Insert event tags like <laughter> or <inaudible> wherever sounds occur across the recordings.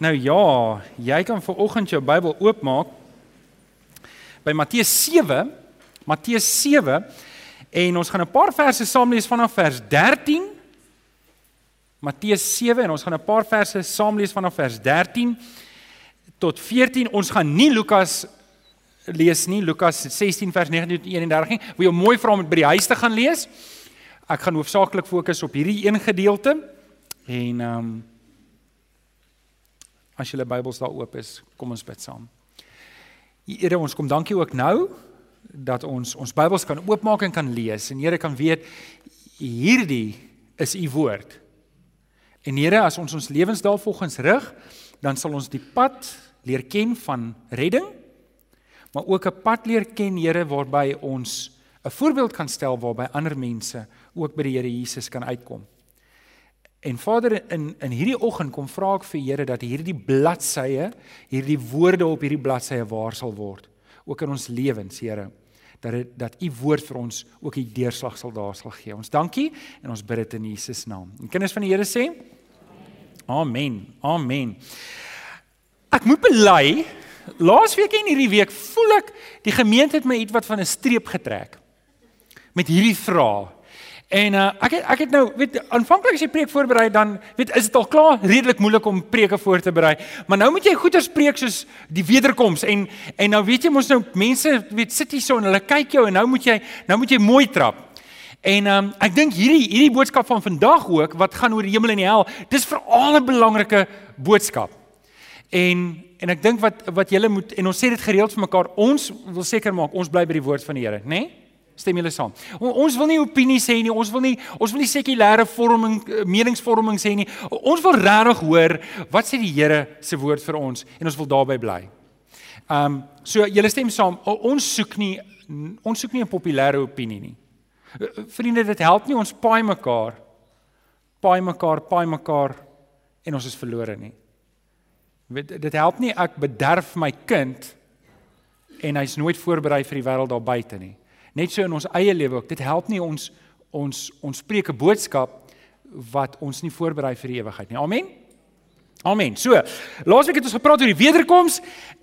Nou ja, jy kan vir oggend jou Bybel oopmaak by Matteus 7, Matteus 7 en ons gaan 'n paar verse saam lees vanaf vers 13. Matteus 7 en ons gaan 'n paar verse saam lees vanaf vers 13 tot 14. Ons gaan nie Lukas lees nie, Lukas 16 vers 19 tot 31 nie. Wil jy mooi vra om dit by die huis te gaan lees? Ek gaan hoofsaaklik fokus op hierdie een gedeelte en ehm um, as julle Bybels daar oop is, kom ons bid saam. Here, ons kom dankie ook nou dat ons ons Bybels kan oopmaak en kan lees en Here kan weet hierdie is u woord. En Here, as ons ons lewens daarvolgens rig, dan sal ons die pad leer ken van redding, maar ook 'n pad leer ken, Here, waarby ons 'n voorbeeld kan stel waarby ander mense ook by die Here Jesus kan uitkom. En Vader in in hierdie oggend kom vra ek vir Here dat hierdie bladsye, hierdie woorde op hierdie bladsye waar sal word, ook in ons lewens, Here, dat het, dat U woord vir ons ook die deurslag sal daar sal gee. Ons dankie en ons bid dit in Jesus naam. En kinders van die Here sê: Amen. Amen. Ek moet bely, laasweek en hierdie week voel ek die gemeente het my iets wat van 'n streep getrek met hierdie vrae. En uh, ek het, ek het nou weet aanvanklik as jy preek voorberei dan weet is dit al klaar redelik moeilik om preke voor te berei. Maar nou moet jy goeie spreek soos die wederkoms en en nou weet jy mos nou mense weet sit hier so en hulle kyk jou en nou moet jy nou moet jy mooi trap. En um, ek dink hierdie hierdie boodskap van vandag ook wat gaan oor die hemel en die hel, dis veral 'n belangrike boodskap. En en ek dink wat wat julle moet en ons sê dit gereeld vir mekaar, ons wil seker maak ons bly by die woord van die Here, né? Nee? Stem julle saam? Ons wil nie opinies hê nie. Ons wil nie ons wil nie sekulêre vorming eh, meningsvorming sê nie. Ons wil regtig hoor wat sê die Here se woord vir ons en ons wil daarbey bly. Um so julle stem saam. Ons soek nie ons soek nie 'n populêre opinie nie. Eh, eh, vriende, dit help nie ons paai mekaar. Paai mekaar, paai mekaar en ons is verlore nie. Weet dit help nie ek bederf my kind en hy's nooit voorberei vir die wêreld daar buite nie. Net so in ons eie lewe ook. Dit help nie ons ons ons spreek 'n boodskap wat ons nie voorberei vir die ewigheid nie. Amen. Amen. So, laasweek het ons gepraat oor die wederkoms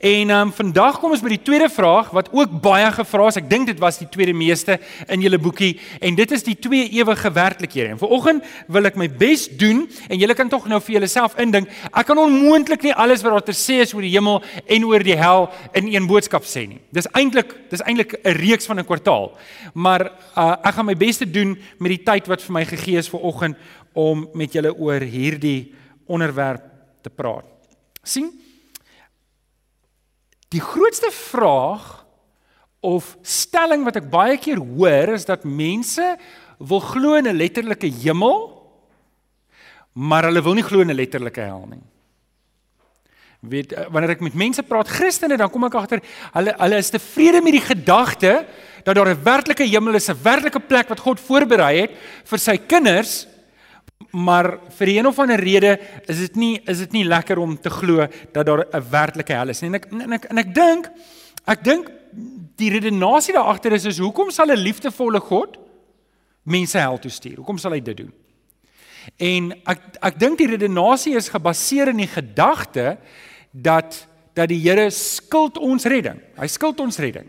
en ehm um, vandag kom ons by die tweede vraag wat ook baie gevra is. Ek dink dit was die tweede meeste in julle boekie en dit is die twee ewige werklikhede. En vanoggend wil ek my bes doen en julle kan tog nou vir julleself indink. Ek kan onmoontlik nie alles wat daar te sê is oor die hemel en oor die hel in een boodskap sê nie. Dis eintlik dis eintlik 'n reeks van 'n kwartaal. Maar uh, ek gaan my bes doen met die tyd wat vir my gegee is vanoggend om met julle oor hierdie onderwerp te praat. sien? Die grootste vraag of stelling wat ek baie keer hoor is dat mense wil glo in 'n letterlike hemel, maar hulle wil nie glo in 'n letterlike hel nie. Weet wanneer ek met mense praat, Christene, dan kom ek agter hulle hulle is tevrede met die gedagte dat daar 'n werklike hemel is, 'n werklike plek wat God voorberei het vir sy kinders maar vir een of ander rede is dit nie is dit nie lekker om te glo dat daar 'n werklike hel is nie. En ek en ek en ek dink ek dink die redenasie daar agter is is hoekom sal 'n liefdevolle God mense hel toe stuur? Hoekom sal hy dit doen? En ek ek dink die redenasie is gebaseer in die gedagte dat dat die Here skuld ons redding. Hy skuld ons redding.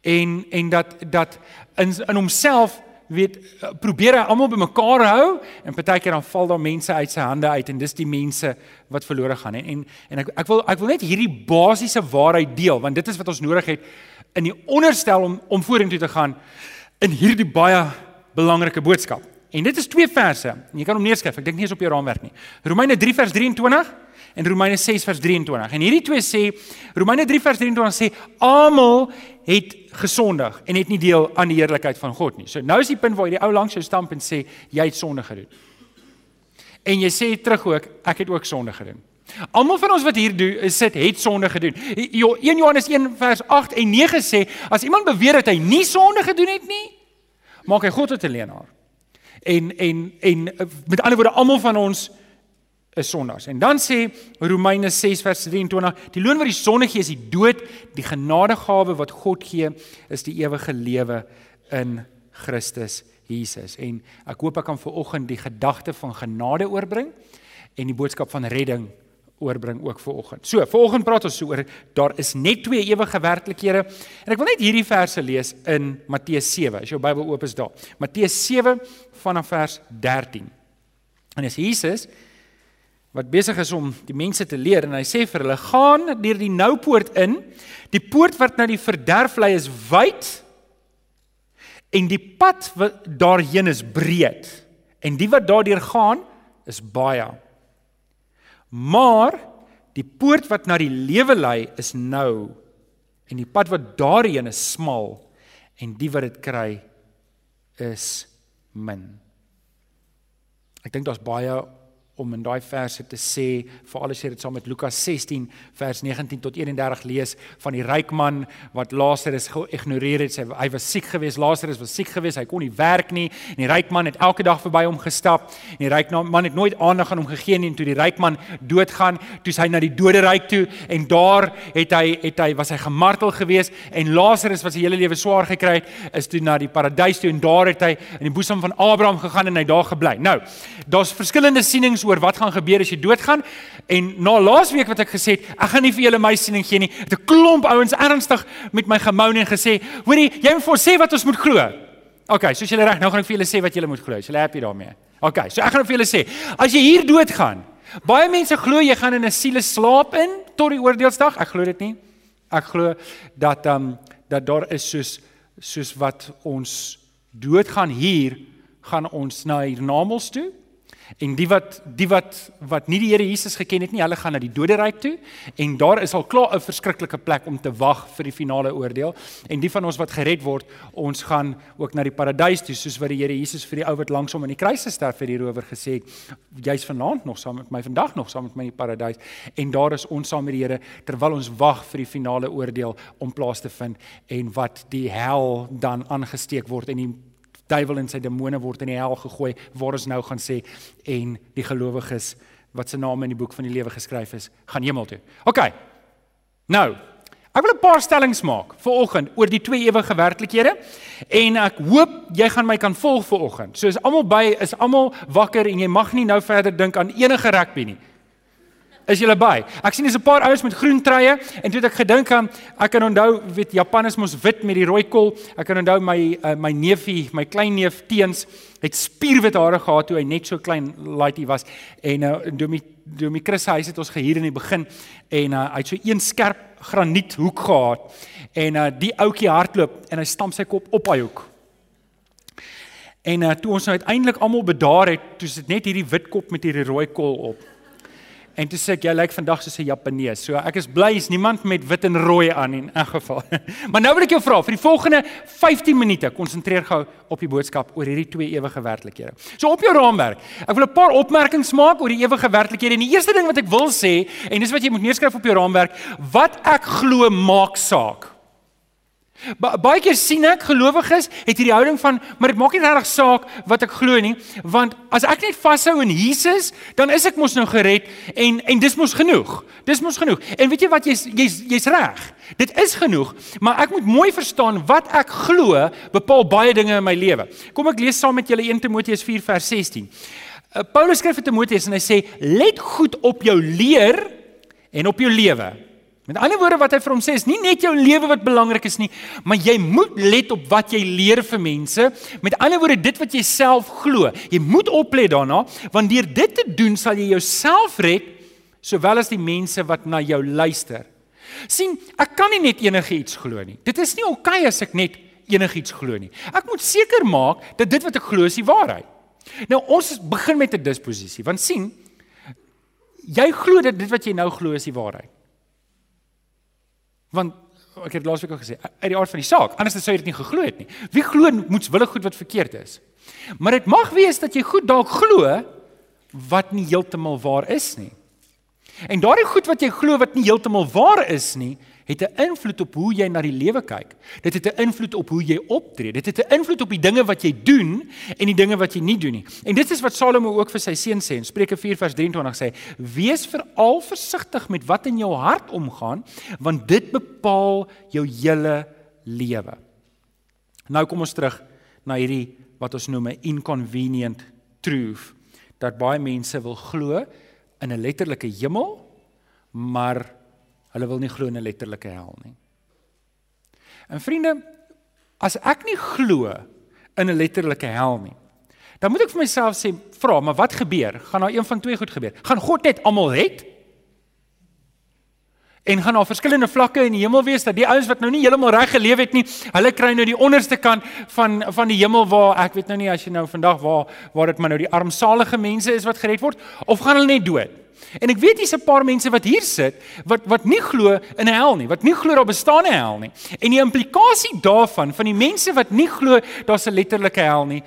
En en dat dat in in homself weet probeer hy almal bymekaar hou en partykeer dan val daar mense uit sy hande uit en dis die mense wat verlore gaan en en, en ek ek wil ek wil net hierdie basiese waarheid deel want dit is wat ons nodig het in die onderstel om om vorentoe te gaan in hierdie baie belangrike boodskap. En dit is twee verse. Jy kan hom neerskryf. Ek dink nie is op jou raamwerk nie. Romeine 3 vers 23 en Romeine 6 vers 23. En hierdie twee sê Romeine 3 vers 23 sê almal het gesondig en het nie deel aan die heerlikheid van God nie. So nou is die punt waar jy die ou langs jou stamp en sê jy het sonde gedoen. En jy sê terug ook ek het ook sonde gedoen. Almal van ons wat hier doen sit het sonde gedoen. 1 Johannes 1 vers 8 en 9 sê as iemand beweer dat hy nie sonde gedoen het nie, maak hy God tot 'n leienaar. En en en met ander woorde almal van ons is sondaars. En dan sê Romeine 6 vers 23, die loon wat die sonde gee is die dood, die genadegawe wat God gee is die ewige lewe in Christus Jesus. En ek hoop ek kan ver oggend die gedagte van genade oorbring en die boodskap van redding oorbring ook vir oggend. So, vanoggend praat ons so oor daar is net twee ewige werklikhede. En ek wil net hierdie verse lees in Matteus 7. As jou Bybel oop is daar. Matteus 7 vanaf vers 13. En dis Jesus wat besig is om die mense te leer en hy sê vir hulle: "Gaan deur die nou poort in. Die poort wat na die verderf lei is wyd en die pad wat daarheen is breed en die wat daardeur gaan is baie. Maar die poort wat na die lewe lei is nou en die pad wat daarheen is smal en die wat dit kry is min. Ek dink daar's baie om in daai verse te sê, veral as jy dit saam met Lukas 16 vers 19 tot 31 lees van die ryk man wat Lazarus geïgnoreer het. Sy hy was siek geweest, Lazarus was siek geweest, hy kon nie werk nie en die ryk man het elke dag verby hom gestap. En die ryk man het nooit aandag aan hom gegee nie en toe die ryk man doodgaan, toe hy na die doderyk toe en daar het hy het hy was hy gemartel geweest en Lazarus wat sy hele lewe swaar gekry het, is toe na die paradys toe en daar het hy in die boesem van Abraham gegaan en hy daar gebly. Nou, daar's verskillende sienings oor wat gaan gebeur as jy doodgaan. En na laasweek wat ek gesê het, ek gaan nie vir julle my siening gee nie. Het 'n klomp ouens ernstig met my gemou en gesê, hoorie, jy moet vir ons sê wat ons moet glo. OK, soos julle reg, nou gaan ek vir julle sê wat julle moet glo. Is julle happy daarmee? OK, so ek gaan vir julle sê, as jy hier doodgaan, baie mense glo jy gaan in 'n siele slaap in tot die oordeelsdag. Ek glo dit nie. Ek glo dat ehm um, dat daar is soos soos wat ons doodgaan hier gaan ons na hiernamaals toe En die wat die wat wat nie die Here Jesus geken het nie, hulle gaan na die doderyk toe en daar is al klaar 'n verskriklike plek om te wag vir die finale oordeel. En die van ons wat gered word, ons gaan ook na die paradys toe, soos wat die Here Jesus vir die ou wat langs hom aan die kruis gesterf het hier oor gesê het, jy's vanaand nog saam met my, vandag nog saam met my in die paradys. En daar is ons saam met die Here terwyl ons wag vir die finale oordeel om plaas te vind en wat die hel dan aangesteek word en die duiwel en sy demone word in die hel gegooi waar ons nou gaan sê en die gelowiges wat se name in die boek van die lewe geskryf is, gaan hemel toe. OK. Nou, ek wil 'n paar stellings maak vir oggend oor die twee ewige werklikhede en ek hoop jy gaan my kan volg vir oggend. So is almal by, is almal wakker en jy mag nie nou verder dink aan enige rugby nie. Is julle by? Ek sien dis 'n paar ouens met groen truie en toe het ek gedink aan ek kan onthou weet Japan is mos wit met die rooi kol. Ek kan onthou my uh, my neefie, my klein neef Teens het spierwit hare gehad toe hy net so klein laaitjie was en uh, Domie Domie Chris huis het ons gehuur in die begin en uh, hy het so een skerp graniethoek gehad en uh, die ouetjie hardloop en hy stamp sy kop op hy hoek. En uh, toe ons nou uiteindelik almal bedaar het, toe sit net hierdie wit kop met hierdie rooi kol op. En toe sê ek jy lyk vandag soos 'n Japanees. So ek is bly is niemand met wit en rooi aan in 'n geval. <laughs> maar nou wil ek jou vra vir die volgende 15 minute konsentreer gou op die boodskap oor hierdie twee ewige werklikhede. So op jou raamwerk. Ek wil 'n paar opmerkings maak oor die ewige werklikhede. En die eerste ding wat ek wil sê en dis wat jy moet neerskryf op jou raamwerk, wat ek glo maak saak. Ba baie keer sien ek gelowiges het hierdie houding van maar dit maak nie regtig saak wat ek glo nie want as ek net vashou in Jesus dan is ek mos nou gered en en dis mos genoeg. Dis mos genoeg. En weet jy wat jy's jy's jy's reg. Dit is genoeg, maar ek moet mooi verstaan wat ek glo bepaal baie dinge in my lewe. Kom ek lees saam met julle 1 Timoteus 4 vers 16. Uh, Paulus skryf vir Timoteus en hy sê let goed op jou leer en op jou lewe. Met ander woorde wat hy vir hom sê is nie net jou lewe wat belangrik is nie, maar jy moet let op wat jy leer vir mense. Met ander woorde dit wat jy self glo. Jy moet oplet daarna, want deur dit te doen sal jy jouself red sowel as die mense wat na jou luister. sien, ek kan nie net enigiets glo nie. Dit is nie oukei okay as ek net enigiets glo nie. Ek moet seker maak dat dit wat ek glo is die waarheid. Nou ons begin met 'n disposisie, want sien, jy glo dat dit wat jy nou glo is die waarheid. Want ek het laasweek al gesê, uit die aard van die saak, anders sou jy dit nie geglo het nie. Wie glo moetswillig goed wat verkeerd is? Maar dit mag wees dat jy goed dalk glo wat nie heeltemal waar is nie. En daardie goed wat jy glo wat nie heeltemal waar is nie, het 'n invloed op hoe jy na die lewe kyk. Dit het 'n invloed op hoe jy optree. Dit het 'n invloed op die dinge wat jy doen en die dinge wat jy nie doen nie. En dit is wat Salomo ook vir sy seun sê in Spreuke 4 vers 23 sê: "Wees veral versigtig met wat in jou hart omgaan, want dit bepaal jou hele lewe." Nou kom ons terug na hierdie wat ons noem 'n inconvenient truth dat baie mense wil glo in 'n letterlike hemel maar hulle wil nie glo in 'n letterlike hel nie. En vriende, as ek nie glo in 'n letterlike hel nie, dan moet ek vir myself sê, vra, maar wat gebeur? Gaan daar een van twee goed gebeur? Gaan God net almal red? En gaan daar verskillende vlakke in die hemel wees dat die ouens wat nou nie heeltemal reg geleef het nie, hulle kry nou die onderste kant van van die hemel waar ek weet nou nie as jy nou vandag waar waar dit maar nou die armsalige mense is wat gered word of gaan hulle net dood. En ek weet hier's 'n paar mense wat hier sit wat wat nie glo in 'n hel nie, wat nie glo daar bestaan 'n hel nie. En die implikasie daarvan van die mense wat nie glo daar's 'n letterlike hel nie,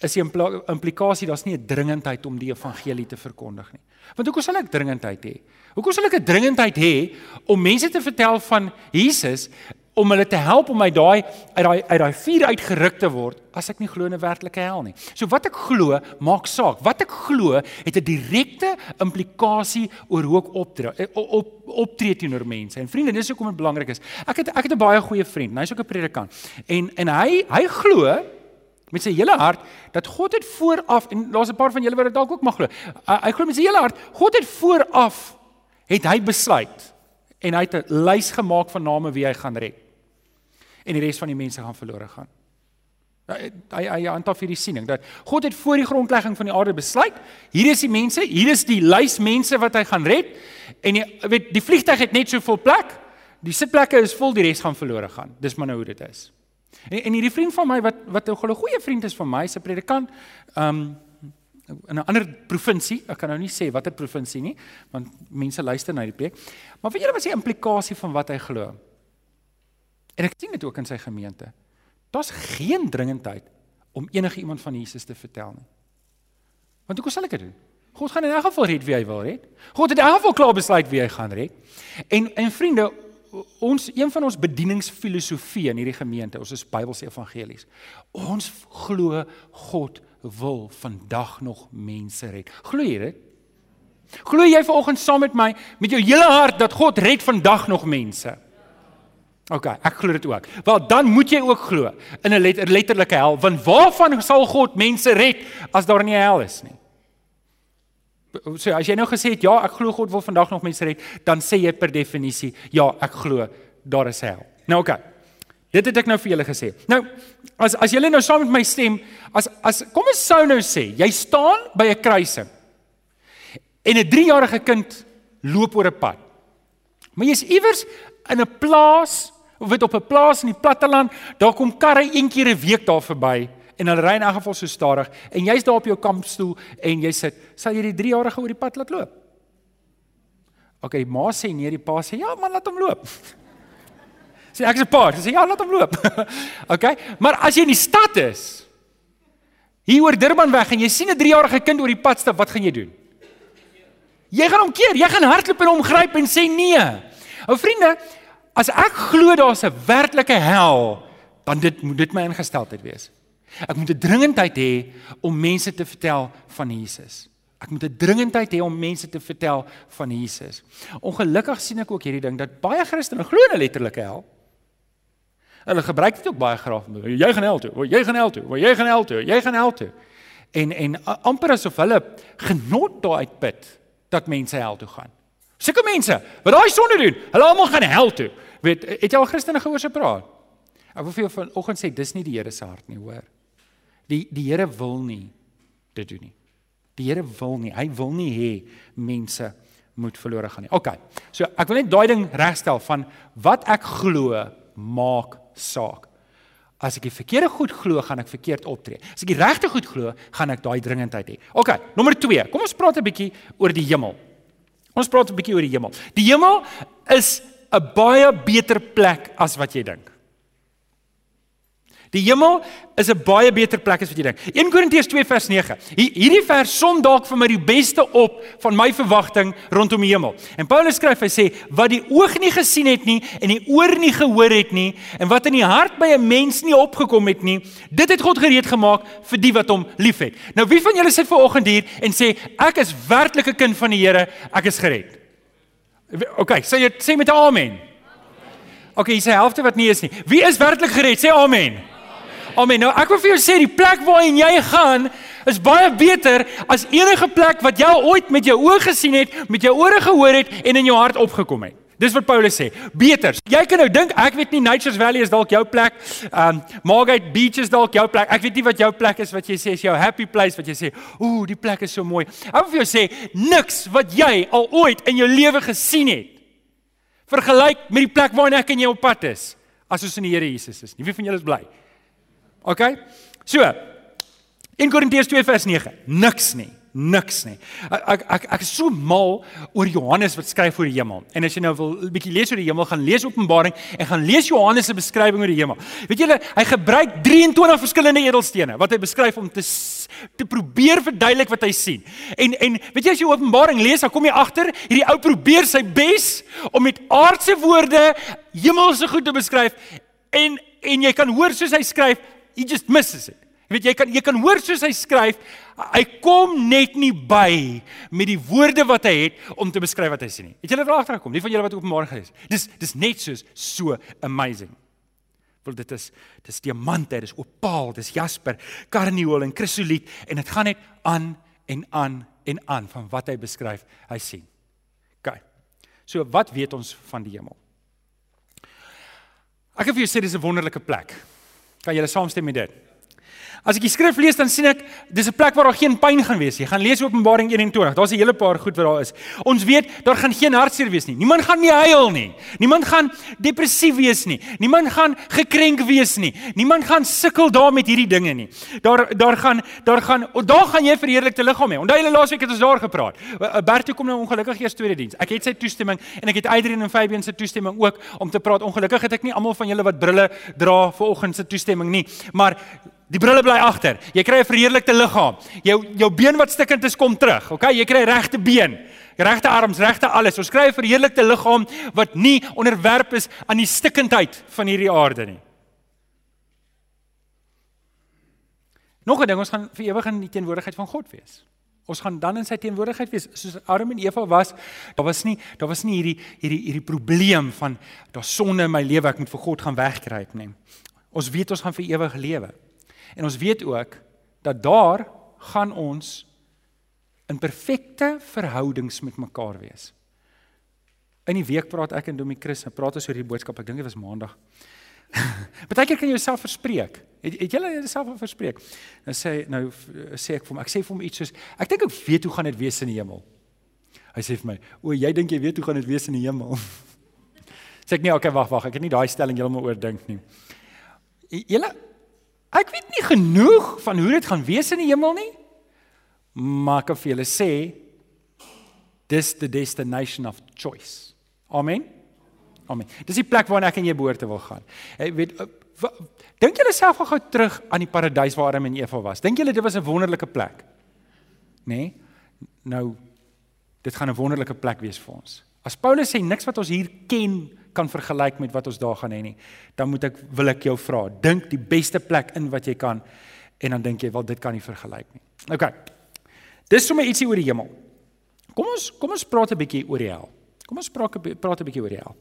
is die implikasie daar's nie 'n dringendheid om die evangelie te verkondig nie. Want hoekom sal ek dringendheid hê? Hoekom sal ek 'n dringendheid hê om mense te vertel van Jesus om hulle te help om uit daai uit daai uit daai vuur uitgeruk te word as ek nie glo in 'n werklike hel nie. So wat ek glo, maak saak. Wat ek glo het 'n direkte implikasie oor hoe ek optree eh, op optree teenoor mense. En vriende, dis hoekom dit belangrik is. Ek het ek het 'n baie goeie vriend, hy's ook 'n predikant. En en hy hy glo met sy hele hart dat God het vooraf en daar's 'n paar van julle wat dit dalk ook mag glo. Hy glo met sy hele hart, God het vooraf het hy besluit en hy het 'n lys gemaak van name wie hy gaan red. En die res van die mense gaan verlore gaan. Hy hy hy aantal vir die siening dat God het voor die grondlegging van die aarde besluit, hier is die mense, hier is die lys mense wat hy gaan red en jy weet die vliegtyg het net soveel plek. Die sitplekke is vol, die res gaan verlore gaan. Dis maar nou hoe dit is. En en hierdie vriend van my wat wat 'n goeie vriend is van my, se predikant, um in 'n ander provinsie, ek kan nou nie sê watter provinsie nie, want mense luister na die preek. Maar weet julle wat is die implikasie van wat hy glo? En ek sien dit ook in sy gemeente. Daar's geen dringendheid om enige iemand van Jesus te vertel nie. Want hoe sal ek dit doen? God gaan in elk geval red wie hy wil red. God het in elk geval klaar besluit wie hy gaan red. En en vriende, ons een van ons bedieningsfilosofie in hierdie gemeente, ons is Bybelse evangelies. Ons glo God wil vandag nog mense red. Glo jy dit? Glo jy vanoggend saam met my met jou hele hart dat God red vandag nog mense? OK, ek glo dit ook. Wel dan moet jy ook glo in 'n letter, letterlike hel, want waarvan sal God mense red as daar nie hel is nie? So as jy nou gesê het ja, ek glo God wil vandag nog mense red, dan sê jy per definisie ja, ek glo daar is hel. Nou OK. Dit het ek nou vir julle gesê. Nou, as as julle nou saam met my stem, as as kom ons sou nou sê, jy staan by 'n kruising. En 'n 3-jarige kind loop oor 'n pad. Maar jy's iewers in 'n plaas, of weet op 'n plaas in die platteland, daar kom karre een keer 'n week daar verby en hulle ry in elk geval so stadig en jy's daar op jou kampstoel en jy sit, sal jy die 3-jarige oor die pad laat loop? OK, ma sê nee, die pa sê ja, man, laat hom loop. <laughs> Sê ek is 'n pa. Sê ja, laat hom loop. <laughs> okay? Maar as jy in die stad is, hier oor Durban weg en jy sien 'n 3-jarige kind oor die pad stap, wat gaan jy doen? Jy gaan hom keer, jy gaan hardloop en hom gryp en sê nee. Ou vriende, as ek glo daar's 'n werklike hel, dan dit moet dit my ingesteldheid wees. Ek moet 'n dringendheid hê om mense te vertel van Jesus. Ek moet 'n dringendheid hê om mense te vertel van Jesus. Ongelukkig sien ek ook hierdie ding dat baie Christene glo in 'n letterlike hel. Hulle gebruik dit ook baie graag. Jy gaan hel toe, jy gaan hel toe, jy gaan hel toe, jy gaan hel toe. En en amper asof hulle genot daaruit put dat mense hel toe gaan. Sulke mense wat daai sonde doen, hulle almal gaan hel toe. Weet, het jy al Christene gehoor se praat? Ek wil vir jou vanoggend sê dis nie die Here se hart nie, hoor. Die die Here wil nie dit doen nie. Die Here wil nie, hy wil nie hê mense moet verlore gaan nie. OK. So ek wil net daai ding regstel van wat ek glo maak saak. As ek die verkeerde goed glo, gaan ek verkeerd optree. As ek die regte goed glo, gaan ek daai dringendheid hê. OK, nommer 2. Kom ons praat 'n bietjie oor die hemel. Ons praat 'n bietjie oor die hemel. Die hemel is 'n baie beter plek as wat jy dink. Die hemel is 'n baie beter plek as wat jy dink. 1 Korintiërs 2 vers 9. Hierdie vers som dalk vir my die beste op van my verwagting rondom die hemel. En Paulus skryf hy sê wat die oog nie gesien het nie en die oor nie gehoor het nie en wat in die hart by 'n mens nie opgekom het nie, dit het God gereed gemaak vir die wat hom liefhet. Nou wie van julle sit ver oggend hier en sê ek is werklik 'n kind van die Here, ek is gered. OK, sê jy sê met amen. OK, jy sê helfte wat nie is nie. Wie is werklik gered? Sê amen. Amen. Nou ek wil vir jou sê die plek waarin jy gaan is baie beter as enige plek wat jy ooit met jou oë gesien het, met jou ore gehoor het en in jou hart opgekom het. Dis wat Paulus sê. Beter. Jy kan nou dink ek weet nie Nature's Valley is dalk jou plek. Um Margate Beach is dalk jou plek. Ek weet nie wat jou plek is wat jy sê is jou happy place wat jy sê, "Ooh, die plek is so mooi." Ek wil vir jou sê, niks wat jy al ooit in jou lewe gesien het vergelyk met die plek waarna ek en jy op pad is as ons in die Here Jesus is. Nie wie van julle is bly? OK? So. 1 Korintiërs 2 vers 9. Niks nie niks nie. Ek ek ek is so mal oor Johannes wat skryf oor die hemel. En as jy nou wil 'n bietjie lees oor die hemel, gaan lees Openbaring en gaan lees Johannes se beskrywing oor die hemel. Weet julle, hy gebruik 23 verskillende edelstene wat hy beskryf om te te probeer verduidelik wat hy sien. En en weet jy as jy Openbaring lees, dan kom jy agter hierdie ou probeer sy bes om met aardse woorde hemelse goed te beskryf en en jy kan hoor soos hy skryf, he just misses it. Jy weet jy kan jy kan hoor soos hy skryf, hy kom net nie by met die woorde wat hy het om te beskryf wat hy sien nie. Het julle daar agtergekom? Nie van julle wat Openbaring gelees. Dis dis net soos so amazing. Want dit is dis diamante, dis opaal, dis jasper, karnieul en krisoliet en dit gaan net aan en aan en aan van wat hy beskryf, hy sien. OK. So wat weet ons van die hemel? Ek het vir jou sê dis 'n wonderlike plek. Kan julle saamstem met dit? As ek die skrif lees dan sien ek dis 'n plek waar daar geen pyn gaan wees nie. Gaan lees Openbaring 21. Daar's 'n hele paar goed wat daar is. Ons weet daar gaan geen hartseer wees nie. Niemand gaan nie huil nie. Niemand gaan depressief wees nie. Niemand gaan gekrenk wees nie. Niemand gaan sukkel daar met hierdie dinge nie. Daar daar gaan daar gaan daar gaan jy verheerlikte liggaam hê. Onthou julle laasweek het ons daar gepraat. Bertie kom nou ongelukkig eers tweede diens. Ek het sy toestemming en ek het Adrian en Fabian se toestemming ook om te praat. Ongelukkig het ek nie almal van julle wat brille dra vir oggend se toestemming nie. Maar Die brille bly agter. Jy kry 'n verheerlikte liggaam. Jou jou been wat stikkend is kom terug. OK, jy kry regte been, regte arms, regte alles. Ons kry 'n verheerlikte liggaam wat nie onderwerp is aan die stikkindheid van hierdie aarde nie. Nog 'n ding, ons gaan vir ewig in die teenwoordigheid van God wees. Ons gaan dan in sy teenwoordigheid wees soos Adam en Eva was. Daar was nie daar was nie hierdie hierdie hierdie probleem van daar sonde in my lewe ek moet vir God gaan wegkruip nie. Ons weet ons gaan vir ewig lewe. En ons weet ook dat daar gaan ons in perfekte verhoudings met mekaar wees. In die week praat ek en Domie Chris en praat ons oor hierdie boodskap. Ek dink dit was Maandag. <laughs> Partykeer kan jy jouself verspreek. Het, het jy jouself al verspreek? Nou sê nou sê ek vir hom, ek sê vir hom iets soos ek dink ek weet hoe gaan dit wees in die hemel. Hy sê vir my, "O, jy dink jy weet hoe gaan dit wees in die hemel?" <laughs> sê ek nee, okay, wag, wag, ek het nie daai stelling heeltemal oordink nie. Julle Ek weet nie genoeg van hoe dit gaan wees in die hemel nie. Maar ek kan vir julle sê dis the destination of choice. Amen. Amen. Dis die plek waarna ek en jy behoort te wil gaan. Ek weet eh, dink julle self gou terug aan die paradys waar Adam en Eva was. Dink julle dit was 'n wonderlike plek? Nê? Nee? Nou dit gaan 'n wonderlike plek wees vir ons. As Paulus sê niks wat ons hier ken kan vergelyk met wat ons daar gaan hê nie, dan moet ek wil ek jou vra, dink die beste plek in wat jy kan en dan dink jy wel dit kan nie vergelyk nie. OK. Dis sommer ietsie oor die hemel. Kom ons kom ons praat 'n bietjie oor die hel. Kom ons praat praat 'n bietjie oor die hel.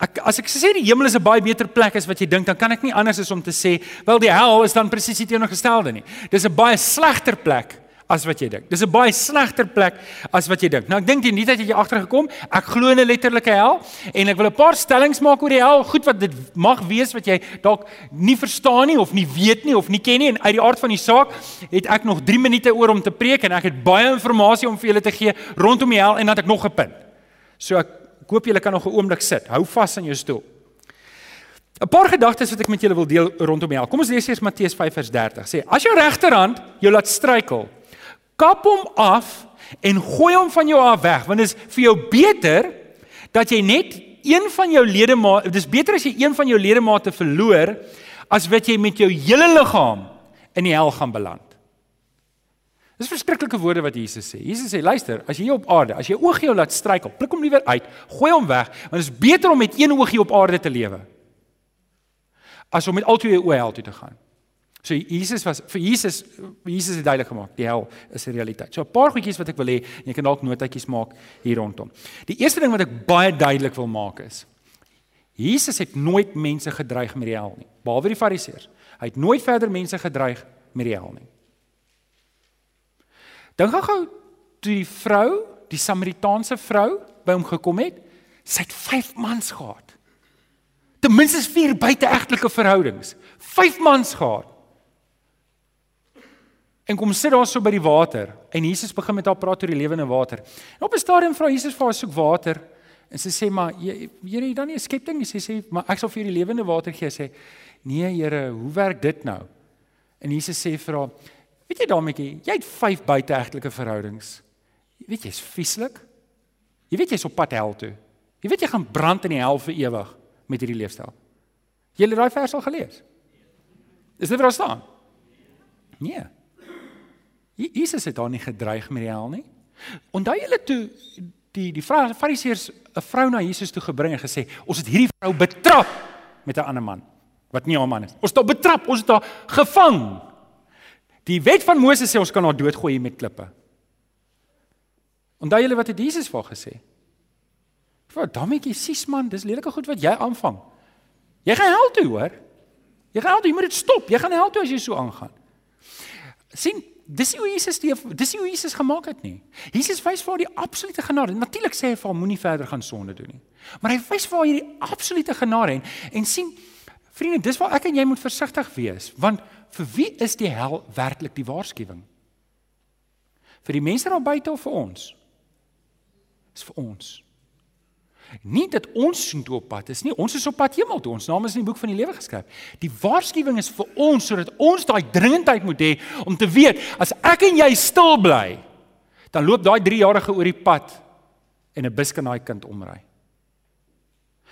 Ek as ek sê die hemel is 'n baie beter plek as wat jy dink, dan kan ek nie anders as om te sê, wel die hel is dan presies die teenoorgestelde nie. Dis 'n baie slegter plek as wat jy dink. Dis 'n baie slegter plek as wat jy dink. Nou ek dink jy nie dat jy agtergekom. Ek glo in 'n letterlike hel en ek wil 'n paar stellings maak oor die hel. Goed wat dit mag wees wat jy dalk nie verstaan nie of nie weet nie of nie ken nie en uit die aard van die saak het ek nog 3 minute oor om te preek en ek het baie inligting om vir julle te gee rondom die hel en dan het ek nog 'n punt. So ek hoop julle kan nog 'n oomblik sit. Hou vas aan jou stoel. 'n Paar gedagtes wat ek met julle wil deel rondom die hel. Kom ons lees eers Matteus 5 vers 30. Sê: As jou regterhand jou laat struikel, kap hom af en gooi hom van jou af weg want dit is vir jou beter dat jy net een van jou ledemate dis beter as jy een van jou ledemate verloor as wat jy met jou hele liggaam in die hel gaan beland. Dis verskriklike woorde wat Jesus sê. Jesus sê luister, as jy hier op aarde, as jy oog jou laat struikel, pluk hom liewer uit, gooi hom weg, want dit is beter om met een oog hier op aarde te lewe as om met al twee oë hel toe te gaan. So Jesus was vir Jesus Jesus het duidelik gemaak, die hel is 'n realiteit. So 'n paar goedjies wat ek wil hê, jy kan dalk notaatjies maak hier rondom. Die eerste ding wat ek baie duidelik wil maak is Jesus het nooit mense gedreig met die hel nie, behalwe die fariseërs. Hy het nooit verder mense gedreig met die hel nie. Dink gou toe die vrou, die Samaritaanse vrou by hom gekom het, sy het 5 mans gehad. Ten minste 4 buiteegtelike verhoudings. 5 mans gehad. En kom sit daar so by die water en Jesus begin met haar praat oor die lewende water. En op 'n stadium vra Jesus vir haar soek water en sy sê maar jy Here, jy dan nie 'n skepting nie. Sy sê maar ek sal vir die lewende water gee. Sy sê nee Here, hoe werk dit nou? En Jesus sê vir haar, weet jy daarmee, jy het 5 buiteegtelike verhoudings. Jy weet jy's vieslik. Jy weet jy's op pad hel toe. Jy weet jy gaan brand in die hel vir ewig met hierdie leefstyl. Jy het daai vers al gelees. Is dit waar staan? Nee. Jesus het daar nie gedreig met die hel nie. Onthou julle toe die die fariseërs 'n vrou na Jesus toe gebring en gesê, "Ons het hierdie vrou betrap met 'n ander man wat nie haar man is. Ons het haar betrap, ons het haar gevang." Die wet van Moses sê ons kan haar doodgooi met klippe. Onthou julle wat het Jesus vir gesê? Wat dammetjie, sis man, dis lelike goed wat jy aanvang. Jy gaan hel toe, hoor. Jy gaan hel toe, jy moet dit stop. Jy gaan hel toe as jy so aangaan. sien Dis hoe Jesus die dis hoe Jesus gemaak het nie. Jesus wys vir haar die absolute genade. Natuurlik sê hy vir haar moenie verder gaan sonde doen nie. Maar hy wys vir haar hierdie absolute genade en en sien vriende, dis waar ek en jy moet versigtig wees, want vir wie is die hel werklik die waarskuwing? Vir die mense daar buite of vir ons? Dis vir ons. Nie dat ons soontoe op pad is nie. Ons is op pad hemel toe. Ons naam is in die boek van die lewe geskryf. Die waarskuwing is vir ons sodat ons daai dringendheid moet hê om te weet as ek en jy stil bly, dan loop daai 3-jarige oor die pad en 'n bus kan daai kind omry.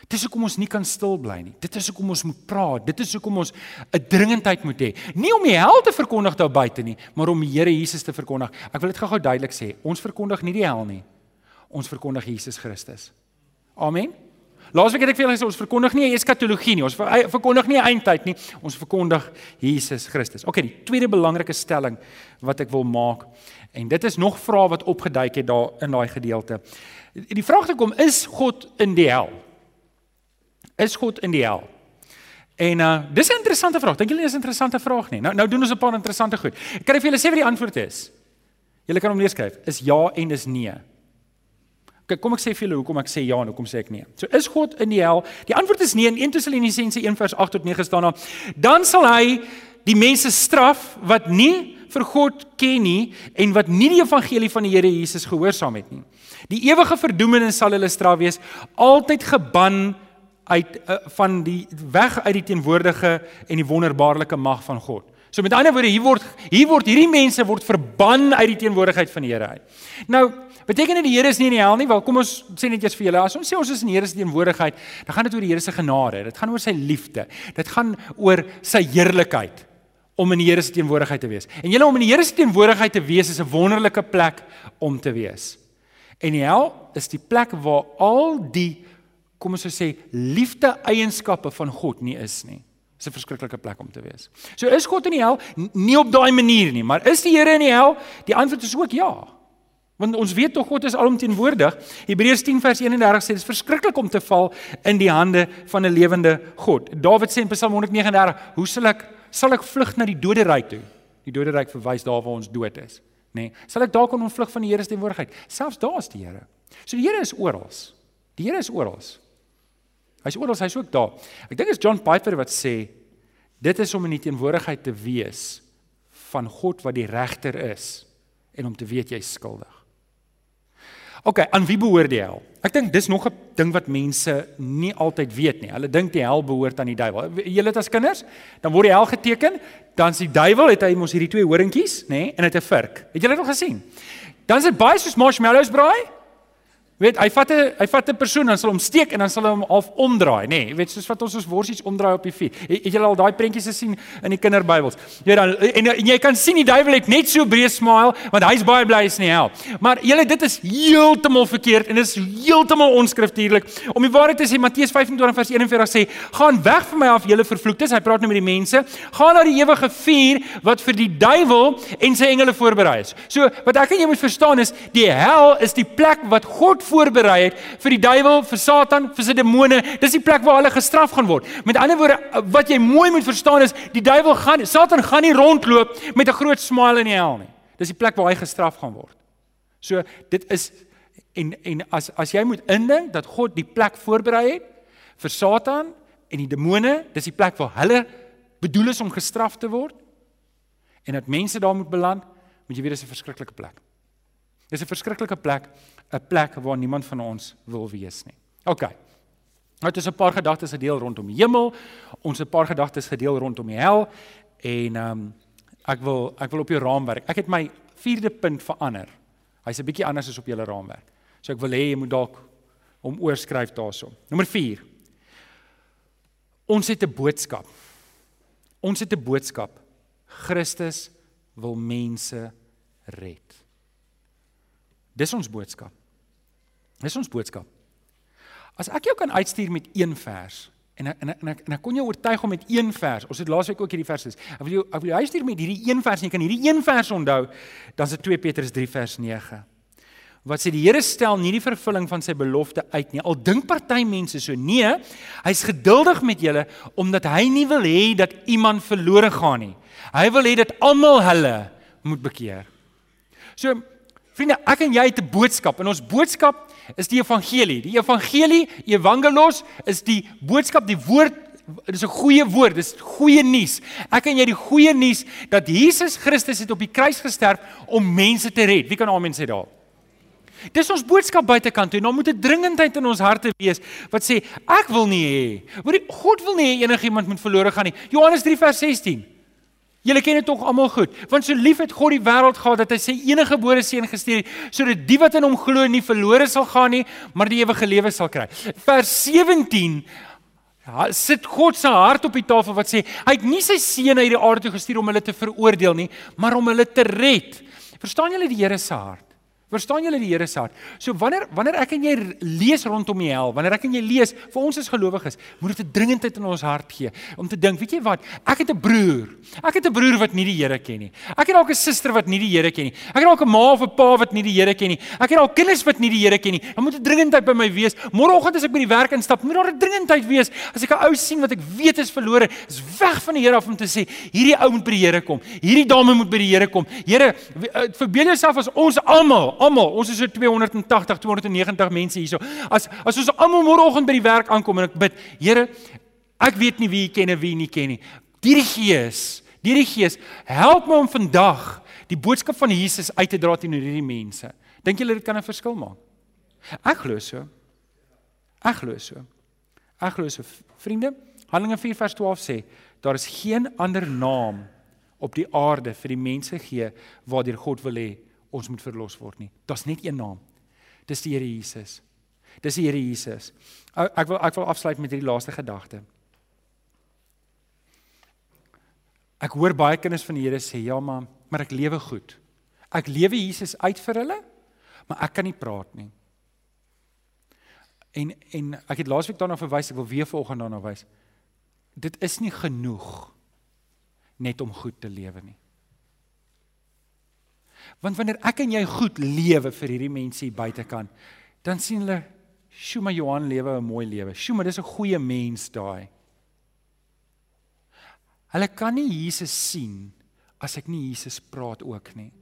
Dis hoekom ons nie kan stil bly nie. Dit is hoekom ons moet praat. Dit is hoekom ons 'n dringendheid moet hê. Nie om die hel te verkondig daar buite nie, maar om die Here Jesus te verkondig. Ek wil dit gou-gou duidelik sê. Ons verkondig nie die hel nie. Ons verkondig Jesus Christus. Amen. Laasweek het ek vir julle gesê ons verkondig nie eskatologie nie. Ons verkondig nie eindtyd nie. Ons verkondig Jesus Christus. OK, die tweede belangrike stelling wat ek wil maak en dit is nog vrae wat opgeduik het daar in daai gedeelte. Die vraag te kom is God in die hel? Is God in die hel? En uh dis 'n interessante vraag. Dink julle dis 'n interessante vraag nie? Nou nou doen ons 'n paar interessante goed. Ek kan vir julle sê wat die antwoord is. Julle kan hom neerskryf. Is ja en is nee. Kyk, kom ek sê vir julle hoekom ek sê ja en hoekom sê ek nee. So is God in die hel? Die antwoord is nee in 1 Tessalonisense 1 vers 8 tot 9 staan daar. Dan sal hy die mense straf wat nie vir God ken nie en wat nie die evangelie van die Here Jesus gehoorsaam het nie. Die ewige verdoemenis sal hulle straf wees, altyd geban uit uh, van die weg uit die teenwoordige en die wonderbaarlike mag van God. So met ander woorde, hier word hier word hierdie mense word verban uit die teenwoordigheid van die Here uit. Nou, beteken dit die Here is nie in die hel nie? Wel, kom ons sê net eers vir julle, as ons sê ons is in Here se teenwoordigheid, dan gaan dit oor die Here se genade, dit gaan oor sy liefde, dit gaan oor sy heerlikheid om in die Here se teenwoordigheid te wees. En julle om in die Here se teenwoordigheid te wees is 'n wonderlike plek om te wees. En die hel is die plek waar al die kom ons sê liefde eienskappe van God nie is nie. Dis 'n verskriklike plek om te wees. So is God in die hel? Nie op daai manier nie, maar is die Here in die hel? Die antwoord is ook ja. Want ons weet tog God is alomteenwoordig. Hebreërs 10 vers 31 sê dit is verskriklik om te val in die hande van 'n lewende God. Dawid sê in Psalm 139, "Hoe sal ek sal ek vlug na die doderyk toe?" Die doderyk verwys daar waar ons dood is, nê? Nee, sal ek daar kon ontvlug van die Here se teenwoordigheid? Selfs daar is die Here. So die Here is oral. Die Here is oral. Hy's oral, hy's ook daar. Ek dink is John Piper wat sê dit is om in die teenwoordigheid te wees van God wat die regter is en om te weet jy's skuldig. OK, aan wie behoort die hel? Ek dink dis nog 'n ding wat mense nie altyd weet nie. Hulle dink die hel behoort aan die duiwel. Julle as kinders, dan word die hel geteken, dan is die duiwel het hy mos hierdie twee horingkies, nê, nee, en hy het 'n vurk. Het julle dit al gesien? Dan is dit baie soos marshmallows braai. Weet, hy vat 'n hy vat 'n persoon dan sal hom steek en dan sal hy hom half omdraai, nê. Nee, weet soos wat ons ons worsies omdraai op die vuur. Het, het julle al daai prentjies gesien in die kinderbybels? Ja dan en, en jy kan sien die duiwel het net so breë smile want hy's baie bly is nie hel. Maar julle dit is heeltemal verkeerd en is heeltemal onskriftuurlik. Om die waarheid te sê Matteus 25 vers 41 sê: "Gaan weg van my af julle vervloektes." Hy praat nou met die mense. Gaan na die ewige vuur wat vir die duiwel en sy engele voorberei is. So wat ek en jy moet verstaan is die hel is die plek wat God voorberei het vir die duiwel, vir Satan, vir sy demone. Dis die plek waar hulle gestraf gaan word. Met ander woorde, wat jy mooi moet verstaan is, die duiwel gaan, Satan gaan nie rondloop met 'n groot smile in die hel nie. Dis die plek waar hy gestraf gaan word. So dit is en en as as jy moet indink dat God die plek voorberei het vir Satan en die demone, dis die plek waar hulle bedoel is om gestraf te word en dat mense daar moet beland, moet jy weet dis 'n verskriklike plek. Dis 'n verskriklike plek, 'n plek waar niemand van ons wil wees nie. OK. Nou dit is 'n paar gedagtes gedeel rondom die hemel, ons 'n paar gedagtes gedeel rondom die hel en ehm um, ek wil ek wil op jou raamwerk. Ek het my vierde punt verander. Hy's 'n bietjie anders as op julle raamwerk. So ek wil hê jy moet dalk hom oorskryf daarso. Nommer 4. Ons het 'n boodskap. Ons het 'n boodskap. Christus wil mense red. Dis ons boodskap. Dis ons boodskap. As ek jou kan uitstuur met een vers en en en ek en ek kon jou oortuig om met een vers. Ons het laasweek ook hierdie vers is. Ek wil jou ek wil jou uitstuur met hierdie een vers en jy kan hierdie een vers onthou. Dan is dit 2 Petrus 3 vers 9 wat sê die Here stel nie die vervulling van sy belofte uit nie. Al dink party mense so, nee, hy's geduldig met julle omdat hy nie wil hê dat iemand verlore gaan nie. Hy wil hê dat almal hulle moet bekeer. So vriende, ek en jy het 'n boodskap en ons boodskap is die evangelie. Die evangelie, evangelos is die boodskap, die woord Dit is 'n goeie woord, dis goeie nuus. Ek en jy die goeie nuus dat Jesus Christus het op die kruis gesterf om mense te red. Wie kan amen sê daar? Dis ons boodskap buitekant toe. Nou moet 'n dringendheid in ons harte wees wat sê ek wil nie hê. Hoor, God wil nie hê enigiemand moet verlore gaan nie. Johannes 3 vers 16. Julle ken dit tog almal goed. Want so lief het God die wêreld gehad dat hy sy enige gebore seun gestuur het sodat die wat in hom glo nie verlore sal gaan nie, maar die ewige lewe sal kry. Vers 17 Ja, sit God se hart op die tafel wat sê hy het nie sy seun uit die aarde toe gestuur om hulle te veroordeel nie, maar om hulle te red. Verstaan julle die Here se hart? Verstaan julle die Here se hart? So wanneer wanneer ek en jy lees rondom die hel, wanneer ek en jy lees vir ons as gelowiges, moet dit 'n dringendheid in ons hart gee om te dink, weet jy wat? Ek het 'n broer. Ek het 'n broer wat nie die Here ken nie. Ek het dalk 'n suster wat nie die Here ken nie. Ek het dalk 'n ma of 'n pa wat nie die Here ken nie. Ek het dalk kinders wat nie die Here ken nie. Dan moet 'n dringendheid by my wees. Môreoggend as ek by die werk instap, moet daar 'n dringendheid wees. As ek 'n ou sien wat ek weet is verlore, is weg van die Here af om te sê, hierdie ou moet by die Here kom. Hierdie dame moet by die Here kom. Here, eh, verbeel jouself as ons almal almal, ons is so 280, 290 mense hierso. As as ons almal môreoggend by die werk aankom en ek bid, Here, ek weet nie wie U ken en wie nie ken nie. Deur die Gees, deur die Gees, help my om vandag die boodskap van Jesus uit te dra teenoor hierdie mense. Dink julle dit kan 'n verskil maak? Ek glo so. Ek glo so. Ek glo so. Vriende, Handelinge 4 vers 12 sê, daar is geen ander naam op die aarde vir die mense gee waardeur God wil hê ons moet verlos word nie. Daar's net een naam. Dis die Here Jesus. Dis die Here Jesus. Ek wil ek wil afsluit met hierdie laaste gedagte. Ek hoor baie kinders van die Here sê, "Ja, maar maar ek lewe goed. Ek lewe Jesus uit vir hulle, maar ek kan nie praat nie." En en ek het laasweek daarna verwys, ek wil weer vanoggend daarna wys. Dit is nie genoeg net om goed te lewe nie. Want wanneer ek en jy goed lewe vir hierdie mense hier buitekant, dan sien hulle, "Sjoe, maar Johan lewe 'n mooi lewe. Sjoe, maar dis 'n goeie mens daai." Hulle kan nie Jesus sien as ek nie Jesus praat ook nie.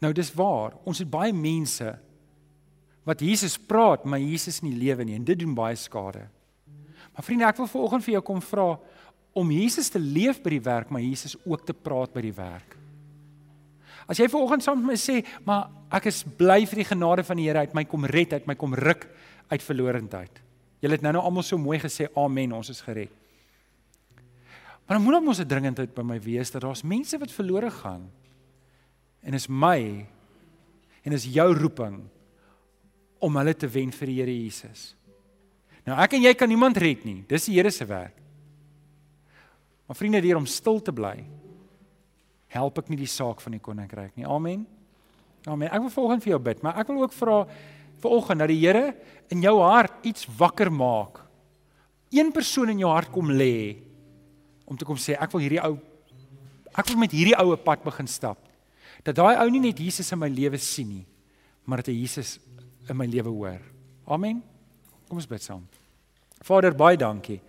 Nou dis waar, ons het baie mense wat Jesus praat, maar Jesus nie lewe nie en dit doen baie skade. Maar vriende, ek wil vanoggend vir jou kom vra om Jesus te leef by die werk, maar Jesus ook te praat by die werk. As jy vanoggend saam met my sê, maar ek is bly vir die genade van die Here uit my kom red uit my kom ruk uit verlorendheid. Julle het nou-nou almal so mooi gesê amen, ons is gered. Maar dan moet ons 'n dringendheid by my wees dat daar's mense wat verlore gaan. En is my en is jou roeping om hulle te wen vir die Here Jesus. Nou ek en jy kan niemand red nie. Dis die Here se werk. Maar vriende, deur om stil te bly, help ek nie die saak van die koninkryk nie. Amen. Amen. Ek wil volgens vir jou bid, maar ek wil ook vra vanoggend dat die Here in jou hart iets wakker maak. Een persoon in jou hart kom lê om te kom sê ek wil hierdie ou ek wil met hierdie oue pad begin stap. Dat daai ou nie net Jesus in my lewe sien nie, maar dat hy Jesus in my lewe hoor. Amen. Kom ons bid saam. Vader, baie dankie.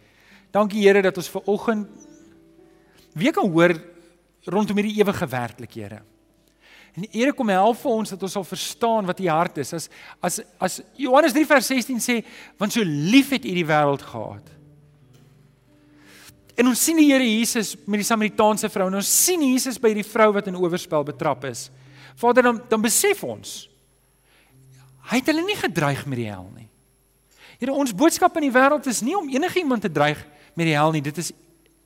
Dankie Here dat ons ver oggend weer kan hoor rondom hierdie ewige werklikhede. En die Here kom help vir ons dat ons sal verstaan wat U hart is. As as as Johannes 3 vers 16 sê, want so lief het U die wêreld gehad. En ons sien die Here Jesus met die Samaritaanse vrou en ons sien Jesus by die vrou wat in oorspel betrap is. Vader dan dan besef ons hy het hulle nie gedreig met die hel nie. Here ons boodskap in die wêreld is nie om enigiemand te dreig met die hel nie. Dit is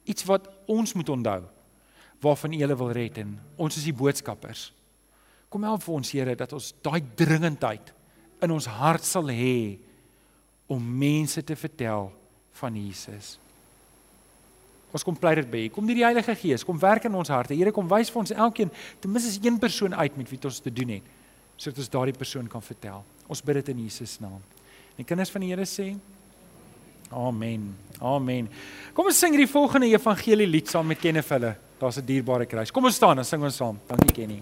iets wat ons moet onthou waarvan U hulle wil red en ons is die boodskappers. Kom help vir ons Here dat ons daai dringendheid in ons hart sal hê om mense te vertel van Jesus. Ons kom pleit dit by U. Kom nie die Heilige Gees, kom werk in ons harte. Here kom wys vir ons elkeen ten minste een persoon uit met wie ons te doen het sodat ons daardie persoon kan vertel. Ons bid dit in Jesus naam. En die kinders van die Here sê Amen. Amen. Kom ons sing hierdie volgende evangelie lied saam met Kenneth hulle. Daar's 'n dierbare kruis. Kom ons staan en sing ons saam. Dankie Kenny.